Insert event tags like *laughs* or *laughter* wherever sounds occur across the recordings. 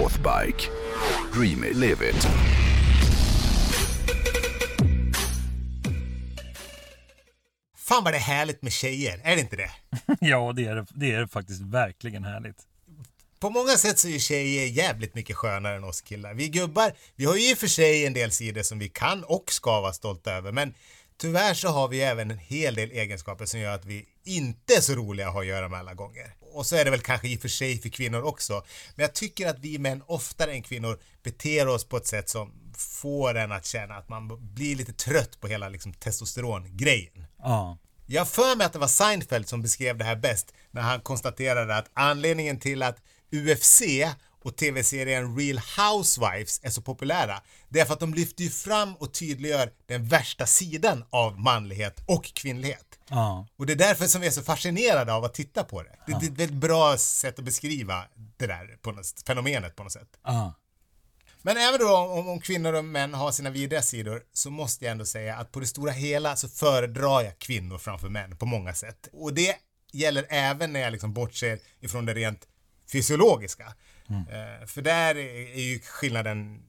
Northbike. Dream it, live it. Fan vad det är härligt med tjejer, är det inte det? *laughs* ja, det är, det- det är faktiskt verkligen härligt. På många sätt så är tjejer jävligt mycket skönare än oss killar. Vi gubbar, vi har ju i och för sig en del sidor som vi kan och ska vara stolta över, men tyvärr så har vi även en hel del egenskaper som gör att vi inte är så roliga att ha att göra med alla gånger. Och så är det väl kanske i och för sig för kvinnor också, men jag tycker att vi män oftare än kvinnor beter oss på ett sätt som får en att känna att man blir lite trött på hela liksom testosterongrejen. Ja. Jag för mig att det var Seinfeld som beskrev det här bäst när han konstaterade att anledningen till att UFC och tv-serien Real Housewives är så populära, det är för att de lyfter ju fram och tydliggör den värsta sidan av manlighet och kvinnlighet. Ja. Och det är därför som vi är så fascinerade av att titta på det. Det, det är ett väldigt bra sätt att beskriva det där på något, fenomenet på något sätt. Ja. Men även då om, om kvinnor och män har sina vidriga sidor så måste jag ändå säga att på det stora hela så föredrar jag kvinnor framför män på många sätt. Och det gäller även när jag liksom bortser ifrån det rent fysiologiska. Eh, för där är ju skillnaden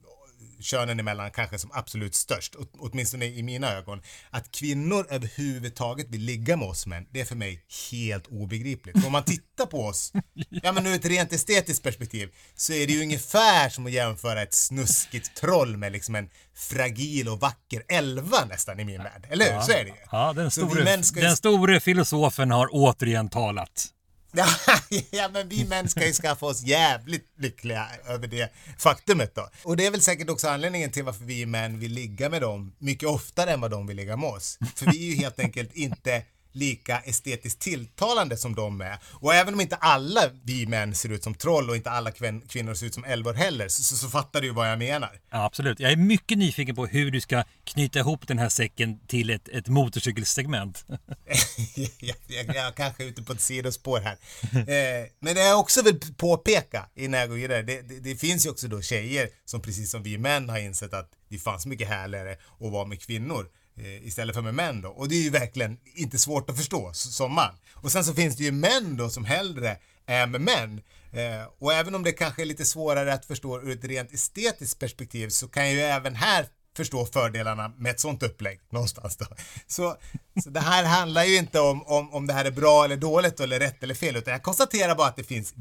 könen emellan kanske som absolut störst, åt- åtminstone i mina ögon. Att kvinnor överhuvudtaget vill ligga med oss män, det är för mig helt obegripligt. För om man tittar på oss, ja men ur ett rent estetiskt perspektiv, så är det ju ungefär som att jämföra ett snuskigt troll med liksom en fragil och vacker elva nästan i min värld. Eller hur? Så är det ju. Ja, den store, ska ju den store filosofen har återigen talat. *laughs* Ja, men vi män ska ju skaffa oss jävligt lyckliga över det faktumet då. Och det är väl säkert också anledningen till varför vi män vill ligga med dem mycket oftare än vad de vill ligga med oss. För vi är ju helt enkelt inte lika estetiskt tilltalande som de är. Och även om inte alla vi män ser ut som troll och inte alla kvin- kvinnor ser ut som älvor heller, så, så, så fattar du vad jag menar. Ja, absolut. Jag är mycket nyfiken på hur du ska knyta ihop den här säcken till ett, ett motorcykelsegment. *laughs* jag, jag, jag kanske är ute på ett sidospår här. Eh, men det jag också vill påpeka innan jag går vidare, det, det, det finns ju också då tjejer som precis som vi män har insett att det fanns mycket härligare att vara med kvinnor Eh, istället för med män då. Och det är ju verkligen inte svårt att förstå som man. Och sen så finns det ju män då som hellre är med män. Eh, och även om det kanske är lite svårare att förstå ur ett rent estetiskt perspektiv så kan jag ju även här förstå fördelarna med ett sånt upplägg någonstans då. Så, så det här handlar ju inte om, om, om det här är bra eller dåligt eller rätt eller fel utan jag konstaterar bara att det finns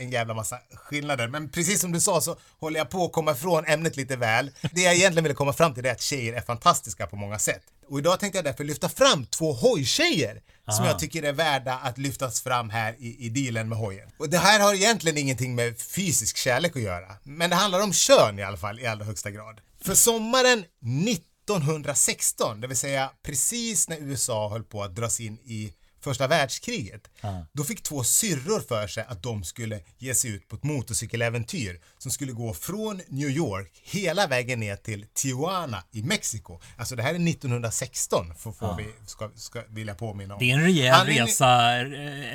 en jävla massa skillnader. Men precis som du sa så håller jag på att komma ifrån ämnet lite väl. Det jag egentligen ville komma fram till är att tjejer är fantastiska på många sätt. Och idag tänkte jag därför lyfta fram två hojtjejer som jag tycker är värda att lyftas fram här i, i dealen med hojen. Och det här har egentligen ingenting med fysisk kärlek att göra. Men det handlar om kön i alla fall i allra högsta grad. För sommaren 1916, det vill säga precis när USA höll på att dras in i första världskriget, då fick två syrror för sig att de skulle ge sig ut på ett motorcykeläventyr som skulle gå från New York hela vägen ner till Tijuana i Mexiko. Alltså det här är 1916, får, får vi, ska, ska, vill jag påminna om. Det är en rejäl Anledning- resa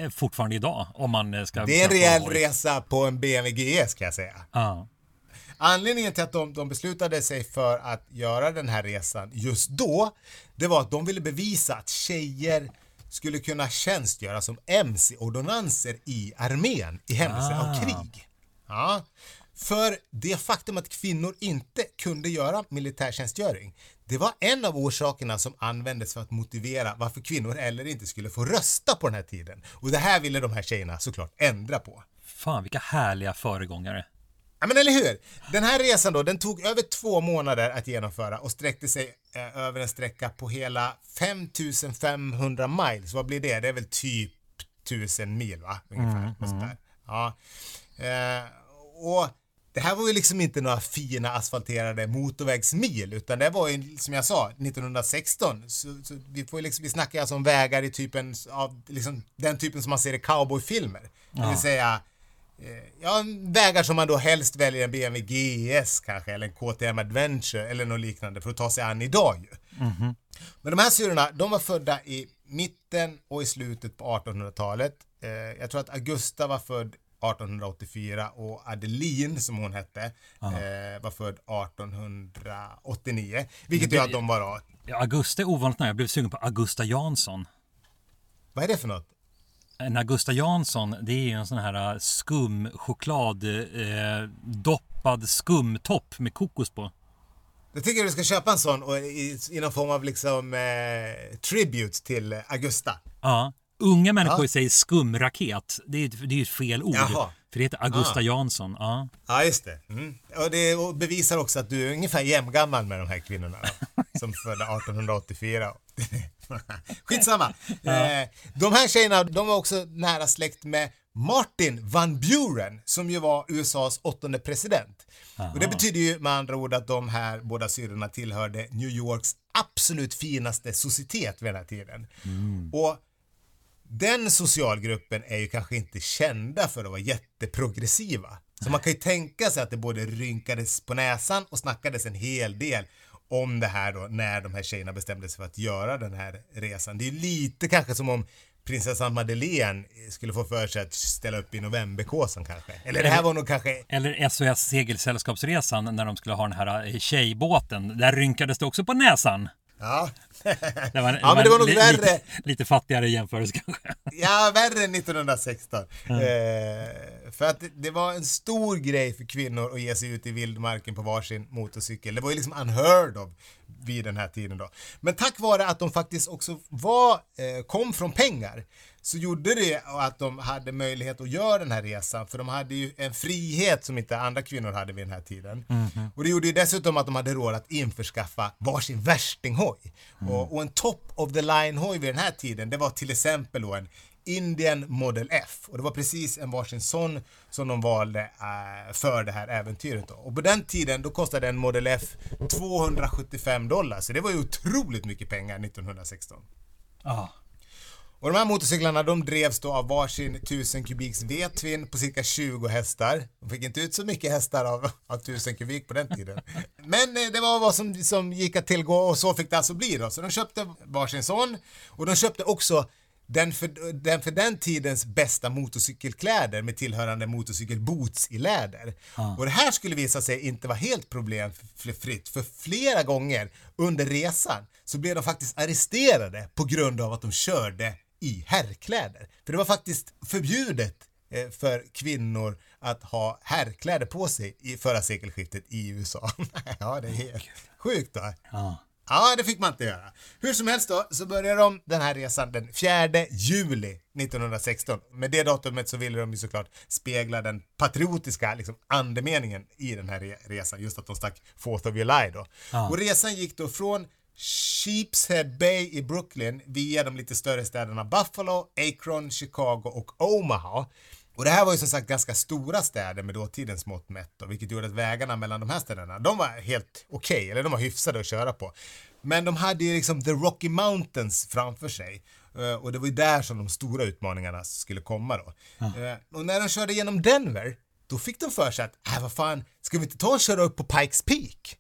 eh, fortfarande idag om man eh, ska... Det är en rejäl hoj. resa på en BMW GS kan jag säga. Ja. Anledningen till att de, de beslutade sig för att göra den här resan just då, det var att de ville bevisa att tjejer skulle kunna tjänstgöra som MC-ordonnanser i armén i händelse av krig. Ja. För det faktum att kvinnor inte kunde göra militärtjänstgöring, det var en av orsakerna som användes för att motivera varför kvinnor heller inte skulle få rösta på den här tiden. Och det här ville de här tjejerna såklart ändra på. Fan, vilka härliga föregångare. Ja men eller hur! Den här resan då, den tog över två månader att genomföra och sträckte sig eh, över en sträcka på hela 5500 miles. Vad blir det? Det är väl typ 1000 mil va? Ungefär. och sånt där. Ja. Eh, och det här var ju liksom inte några fina asfalterade motorvägsmil utan det var ju som jag sa 1916 så, så vi får ju liksom, vi snackar alltså om vägar i typen av liksom den typen som man ser i cowboyfilmer. Det vill säga Ja, vägar som man då helst väljer en BMW GS kanske, eller en KTM Adventure eller något liknande för att ta sig an idag ju. Men de här syrrorna, de var födda i mitten och i slutet på 1800-talet. Eh, jag tror att Augusta var född 1884 och Adeline, som hon hette, eh, var född 1889. Vilket gör att de var Ja, Augusta är ovanligt nära. Jag blev sugen på Augusta Jansson. vad är det för något? En Augusta Jansson, det är ju en sån här äh, skum choklad eh, doppad skumtopp med kokos på. Jag tycker du ska köpa en sån och i, i någon form av liksom eh, tribute till Augusta. Ja. Unga människor Ja. säger skumraket. Det är ju det är fel ord. Jaha. För det heter Augusta Ah. Jansson. Ja. Ja, just det. Mm. Och det bevisar också att du är ungefär jämngammal med de här kvinnorna *laughs* som födda 1884. *laughs* Skitsamma. Eh, de här tjejerna, de var också nära släkt med Martin Van Buren som ju var USAs åttonde president. Och det betyder ju med andra ord att de här båda syrrorna tillhörde New Yorks absolut finaste societet vid den här tiden. Och den socialgruppen är ju kanske inte kända för att vara jätteprogressiva. Så man kan ju tänka sig att det både rynkades på näsan och snackades en hel del om det här då när de här tjejerna bestämde sig för att göra den här resan. Det är lite kanske som om prinsessan Madeleine skulle få för sig att ställa upp i novemberkåsan kanske. Eller det här var nog kanske Eller SOS Segelsällskapsresan när de skulle ha den här eh, tjejbåten. Där rynkades det också på näsan. Ja. *laughs* Det var, Ja, men det var nog li- värre. Lite, lite fattigare jämförelse kanske. *laughs* Ja, värre än 1916. Eh, för att det, det var en stor grej för kvinnor att ge sig ut i vildmarken på varsin motorcykel. Det var ju liksom unheard of vid den här tiden då. Men tack vare att de faktiskt också var, eh, kom från pengar så gjorde det att de hade möjlighet att göra den här resan för de hade ju en frihet som inte andra kvinnor hade vid den här tiden. Och det gjorde ju dessutom att de hade råd att införskaffa varsin värstinghoj. Och, och en top of the line hoj vid den här tiden det var till exempel då en Indian Model F och det var precis en varsin sån som de valde eh, för det här äventyret då. Och på den tiden då kostade en Model F 275 dollar så det var ju otroligt mycket pengar 1916. Ja. Och de här motorcyklarna de drevs då av varsin 1000 kubiks V-twin på cirka 20 hästar. De fick inte ut så mycket hästar av, av 1000 kubik på den tiden. Men eh, det var vad som, som gick att tillgå och så fick det alltså bli då. Så de köpte varsin sån och de köpte också den för, den för den tidens bästa motorcykelkläder med tillhörande motorcykelboots i läder. Och det här skulle visa sig inte vara helt problemfritt för flera gånger under resan så blev de faktiskt arresterade på grund av att de körde i herrkläder. För det var faktiskt förbjudet eh, för kvinnor att ha herrkläder på sig i förra sekelskiftet i USA. *laughs* ja, det är helt sjukt då. Ja. Ja, det fick man inte göra. Hur som helst då, så började de den här resan den 4 juli 1916. Med det datumet så ville de ju såklart spegla den patriotiska liksom, andemeningen i den här re- resan. Just att de stack 4th of July då. Och resan gick då från Sheepshead Bay i Brooklyn via de lite större städerna Buffalo, Akron, Chicago och Omaha. Och det här var ju som sagt ganska stora städer med dåtidens mått mätt då, vilket gjorde att vägarna mellan de här städerna, de var helt okej, eller de var hyfsade att köra på. Men de hade ju liksom the Rocky Mountains framför sig. Eh, Och det var ju där som de stora utmaningarna skulle komma då. Eh, Och när de körde genom Denver, då fick de för sig att, äh, vad fan, ska vi inte ta och köra upp på Pikes Peak?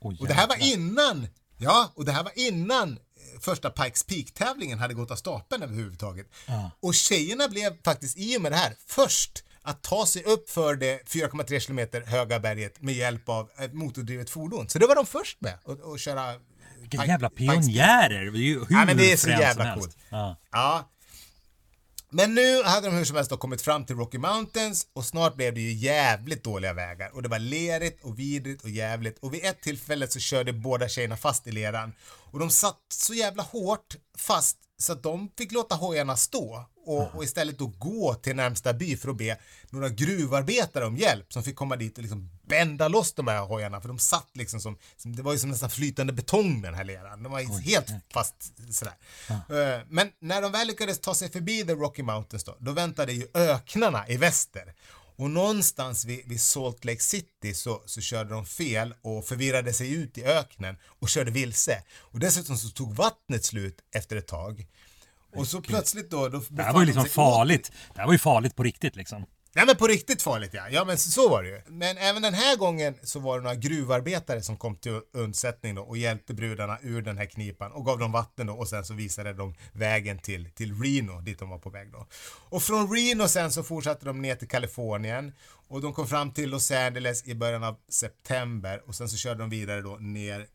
Oj, Och det här var innan, ja, och det här var innan eh, första Pikes Peak-tävlingen hade gått av stapeln överhuvudtaget. Och tjejerna blev faktiskt i och med det här först att ta sig upp för det 4,3 kilometer höga berget med hjälp av ett motordrivet fordon. Så det var de först med att köra Vilka jävla pionjärer. Det är ju hur Ja, men det är så jävla coolt. Ja. Ja. Men nu hade de hur som helst då kommit fram till Rocky Mountains och snart blev det ju jävligt dåliga vägar. Och det var lerigt och vidrigt och jävligt. Och vid ett tillfälle så körde båda tjejerna fast i leran. Och de satt så jävla hårt fast så att de fick låta hojarna stå och, och istället då gå till närmsta by för att be några gruvarbetare om hjälp som fick komma dit och liksom bända loss de här hojarna för de satt liksom som, det var ju som nästan flytande betong den här leran. De var ju helt fast sådär. Eh, Men när de väl lyckades ta sig förbi the Rocky Mountains då, då väntade ju öknarna i väster. Och någonstans vid, vid Salt Lake City så, så körde de fel och förvirrade sig ut i öknen och körde vilse. Och dessutom så tog vattnet slut efter ett tag. Och så plötsligt då... då Det här var ju liksom farligt. Det här var ju farligt på riktigt liksom. Nej men på riktigt farligt ja. Ja men så, var det ju. Men även den här gången så var det några gruvarbetare som kom till undsättning då och hjälpte brudarna ur den här knipan och gav dem vatten då och sen så visade de vägen till, till Reno dit de var på väg då. Och från Reno sen så fortsatte de ner till Kalifornien och de kom fram till Los Angeles i början av september och sen så körde de vidare då ner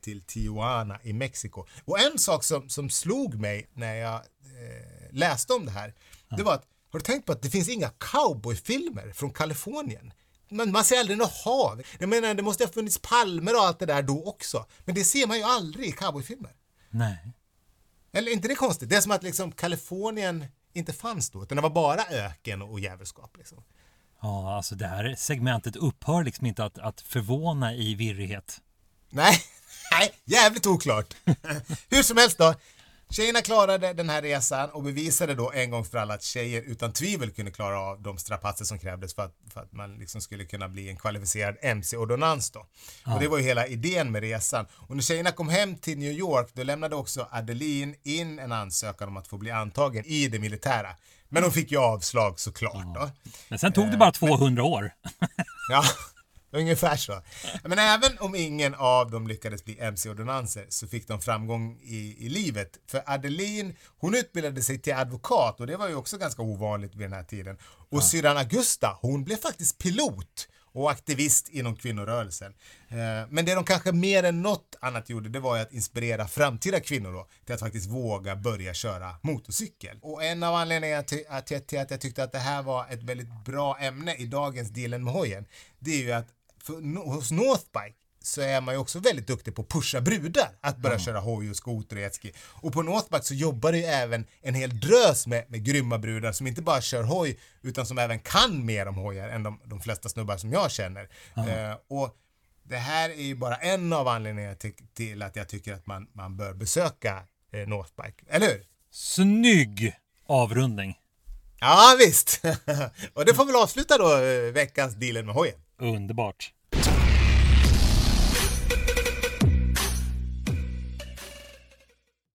till Tijuana i Mexiko. Och en sak som, som slog mig när jag eh, läste om det här det var att, har du tänkt på att det finns inga cowboyfilmer från Kalifornien? Men man ser aldrig något hav. Jag menar, det måste ha funnits palmer och allt det där då också. Men det ser man ju aldrig i cowboyfilmer. Nej. Eller inte det konstigt? Det är som att liksom Kalifornien inte fanns då, utan det var bara öken och djävulskap. Liksom. Ja, alltså det här segmentet upphör liksom inte att, att förvåna i virrighet. Nej, nej, jävligt oklart. *laughs* Hur som helst då. Tjejerna klarade den här resan och bevisade då en gång för alla att tjejer utan tvivel kunde klara av de strapatser som krävdes för att, för att man liksom skulle kunna bli en kvalificerad MC-ordonnans då. Och det var ju hela idén med resan. Och när tjejerna kom hem till New York då lämnade också Adeline in en ansökan om att få bli antagen i det militära. Men hon fick ju avslag såklart då. Men sen tog det bara 200 år. Ja, *laughs* ungefär så. Men även om ingen av dem lyckades bli MC-ordonnanser så fick de framgång i, i livet. För Adeline, hon utbildade sig till advokat och det var ju också ganska ovanligt vid den här tiden. Och syrran Augusta, hon blev faktiskt pilot och aktivist inom kvinnorörelsen. Eh, Men det de kanske mer än något annat gjorde, det var ju att inspirera framtida kvinnor då, till att faktiskt våga börja köra motorcykel. Och en av anledningarna till att, jag, till att jag tyckte att det här var ett väldigt bra ämne i dagens Dealen med hojen, det är ju att för, hos Northbike så är man ju också väldigt duktig på att pusha brudar att börja köra hoj och skoter och jetski. Och på Northbike så jobbar det ju även en hel drös med, med grymma brudar som inte bara kör hoj utan som även kan mer om hojar än de, de flesta snubbar som jag känner. Eh, och det här är ju bara en av anledningarna till, till att jag tycker att man, man bör besöka eh, Northbike. Eller hur? Snygg avrundning. Ja visst! *laughs* och det får väl avsluta då eh, veckans dealen med hojen. Underbart.